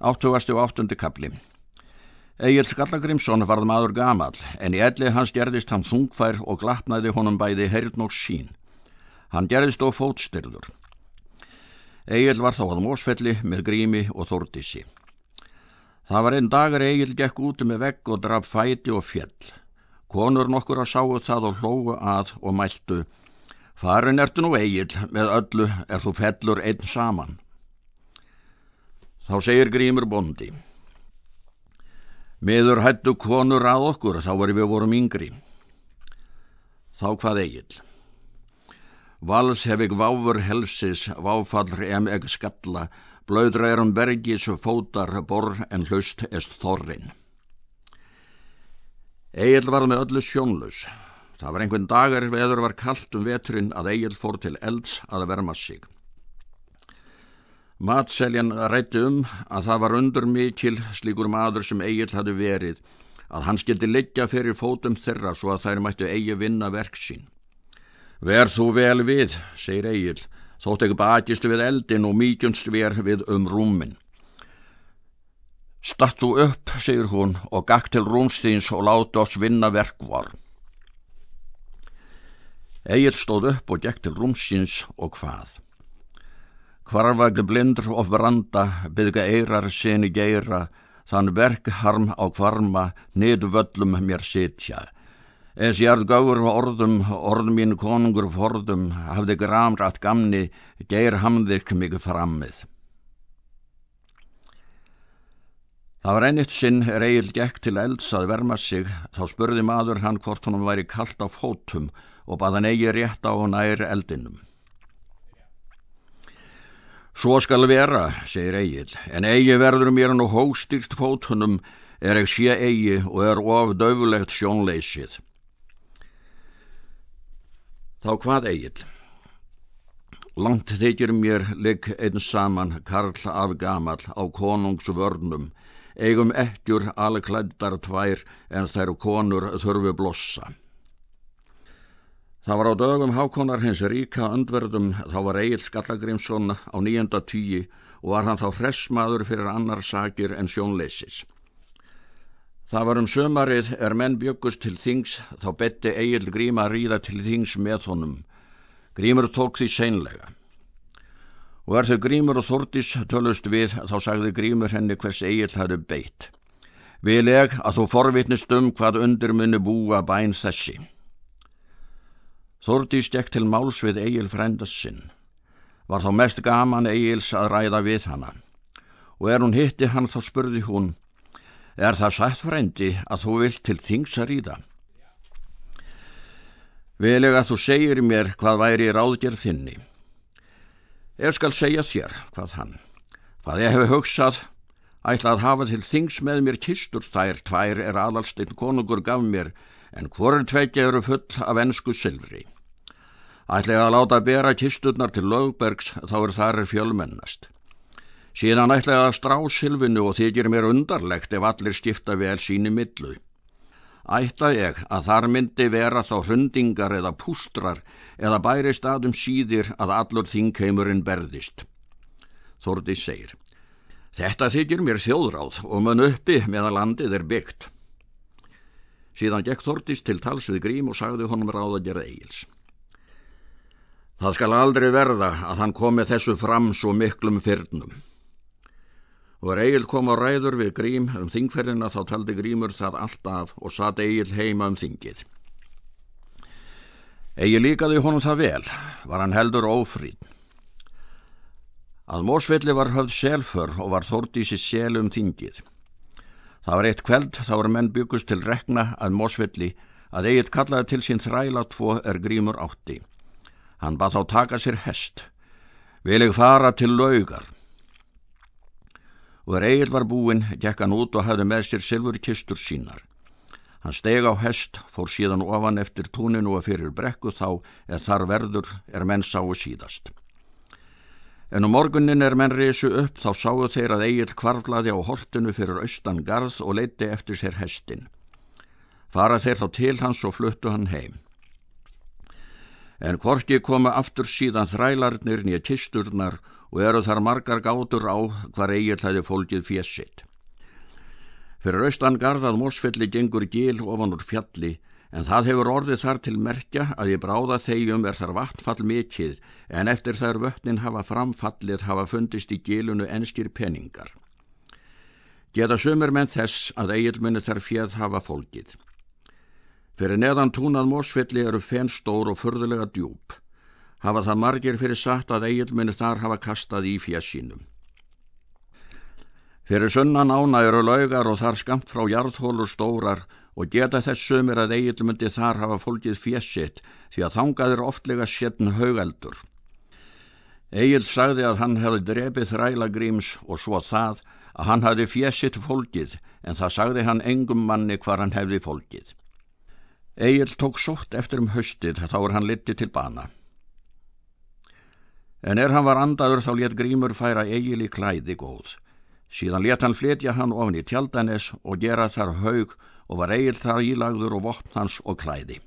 Áttugasti og áttundi kapli. Egil Skallagrimsson varð maður gamal, en í elli hans gerðist hann þungfær og glapnaði honum bæði heyrn og sín. Hann gerðist á fótstyrður. Egil var þá að mósfelli með grími og þórdísi. Það var einn dagar Egil gekk út með vegg og draf fæti og fjell. Konur nokkur að sáu það og hlógu að og mæltu. Farin ertu nú Egil, með öllu er þú fellur einn saman. Þá segir Grímur bondi. Miður hættu konur að okkur, þá var við vorum yngri. Þá hvað eigil. Vals hef ég váfur helsis, váfallr em eg skalla, blöðra er um bergis fótar borr en hlust est þorrin. Egil var með öllu sjónlus. Það var einhvern dagar veður var kallt um veturinn að Egil fór til elds að verma sig. Matseljan rætti um að það var undur mikil slíkur maður sem Egil hafi verið að hann skildi liggja fyrir fótum þeirra svo að þær mættu eigi vinna verk sín. Verð þú vel við, segir Egil, þótt ekki bakistu við eldin og mýkjumst ver við um rúmin. Statt þú upp, segir hún, og gakk til rúmstíns og láta oss vinna verkvar. Egil stóð upp og gekk til rúmstíns og hvað? Hvarvagli blindur of branda, byggja eirar seni geira, þann verkharm á kvarma, niður völlum mér sitja. Es ég er gáur orðum, orðum mín konungur forðum, hafði gramrat gamni, geir hamðik mig frammið. Það var ennitt sinn Egil gekk til elds að verma sig, þá spurði maður hann hvort honum væri kallt á fótum og baðan eigi rétt á nær eldinum. Svo skal vera, segir Egil, en eigi verður mér nú hóstýrt fótunum er ekki sé eigi og er of döfulegt sjónleysið. Þá hvað Egil? Langt þykir mér ligg einn saman karl af gamal á konungsvörnum, eigum ekkjur alklæddar tvær en þær konur þurfu blossa. Það var á dögum hákonar hins ríka öndverðum þá var Egil Skallagrimsson á nýjönda tíi og var hann þá hressmaður fyrir annar sakir en sjónleisis. Það var um sömarið er menn byggust til þings þá betti Egil Gríma að ríða til þings með honum. Grímur tók því seinlega. Og er þau Grímur og Þordis tölust við þá sagði Grímur henni hvers Egil hafði beitt. Vil ég að þú forvitnist um hvað undir munni búa bæn þessi. Þórdís gekk til máls við Egil frendast Var þá mest gaman Egils að ræða við hana. Og er hún hitti hann þá spurði hún, er það sætt frendi að þú vilt til þings að ríða? Vileg að þú segir mér hvað væri ráðgerð þinni. Ég skal segja þér, hvað hann. Hvað ég hef hugsað, ætla að hafa til þings með mér kistur þær tvær er aðalstinn konungur gaf mér, en hvorur tveitja eru full af ennsku sylfri. Ætlega að láta bera kisturnar til lögbergs þá er þar fjölmennast. Síðan ætlega að strá silfinu og þykir mér undarlegt ef allir skipta vel síni millu. Ætla ég að þar myndi vera þá hrundingar eða pústrar eða bæri staðum síðir að allur þingheimurinn berðist. Þordi segir, þetta þykir mér þjóðráð og mun uppi meðan landið er byggt. Síðan gekk Þordis til tals við grím og sagði honum ráð að gera eigils. Það skal aldrei verða að hann komi þessu fram svo miklum fyrnum. Og Egil kom á ræður við grím um þingferðina þá taldi grímur það allt af og satt Egil heima um þingið. Egil líkaði honum það vel, var hann heldur ófríð. Að Mósvelli var höfð selfur og var þórtísi sel um þingið. Það var eitt kveld þá var menn byggust til rekna að Mósvelli að Egil kallaði til sín þræla tvo er grímur átti. Hann bað þá taka sér hest. Vil ég fara til laugar? Og er eigil var búinn, gekk hann út og hafði með sér silfur kistur sínar. Hann steg á hest, fór síðan ofan eftir túninu og fyrir brekku þá eða þar verður er menn sáu síðast. En um morgunin er menn reysu upp þá sáu þeir að eigil kvarflaði á holtinu fyrir austan garð og leiti eftir sér hestin. Fara þeir þá til hans og fluttu hann heim en hvorki koma aftur síðan þrælarnir nýja kisturnar og eru þar margar gátur á hvar eigið hlæði fólkið fjessitt. Fyrir austan garðað mósfelli gengur gil ofan úr fjalli en það hefur orðið þar til merkja að í bráða þegjum er þar vatnfall mikið en eftir þær vötnin hafa framfallið hafa fundist í gilunu enskir peningar. Geta sumur menn þess að eigilmunni þar fjöð hafa fólkið. Fyrir neðan túnað mósfelli eru fenstór og förðulega djúb hafa það margir fyrir satt að eigilminni þar hafa kastað í fjassínum. Fyrir sunnan ána eru laugar og þar skamt frá jarðhólur stórar og geta þess sömur að eigilmyndi þar hafa fólkið fjassitt því að þangaður oftlega sérn haugeldur. Egil sagði að hann hefði drefið þræla gríms og svo það að hann hefði fjassitt fólkið en það sagði hann engum manni hvar hann hefði fólkið. Egil tók sótt eftir um höstið þá er hann litið til bana. En er hann var andaður þá let grímur færa eigili klæði góð. Síðan let hann fletja hann ofn í tjaldanes og gera þar haug og var eigil þar ílagður og vopn hans og klæði.